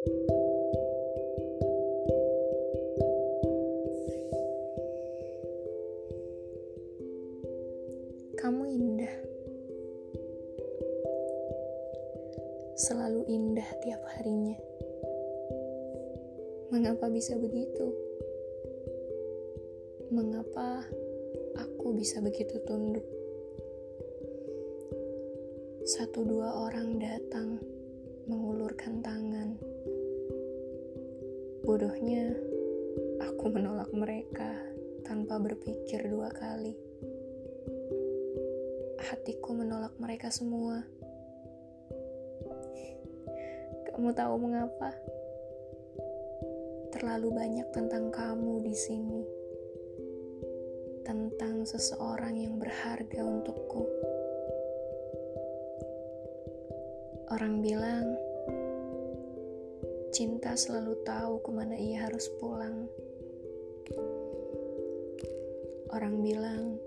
Kamu indah, selalu indah tiap harinya. Mengapa bisa begitu? Mengapa aku bisa begitu tunduk? Satu dua orang datang Bodohnya, aku menolak mereka tanpa berpikir dua kali hatiku menolak mereka semua. Kamu tahu mengapa? Terlalu banyak tentang kamu di sini. Tentang seseorang yang berharga untukku. Orang bilang, cinta selalu tahu ke mana ia harus pulang. Orang bilang,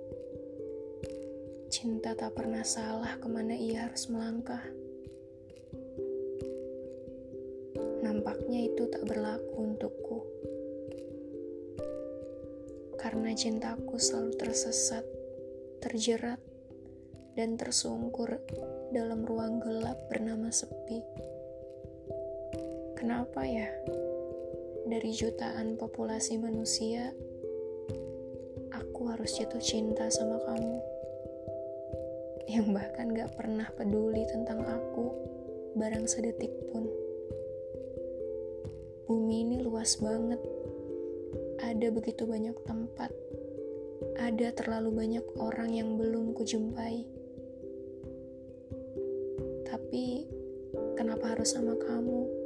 Cinta tak pernah salah ke mana ia harus melangkah. Nampaknya itu tak berlaku untukku. Karena cintaku selalu tersesat, terjerat, dan tersungkur dalam ruang gelap bernama sepi. Kenapa ya? Dari jutaan populasi manusia, aku harus jatuh cinta sama kamu yang bahkan gak pernah peduli tentang aku barang sedetik pun. Bumi ini luas banget. Ada begitu banyak tempat. Ada terlalu banyak orang yang belum kujumpai. Tapi kenapa harus sama kamu?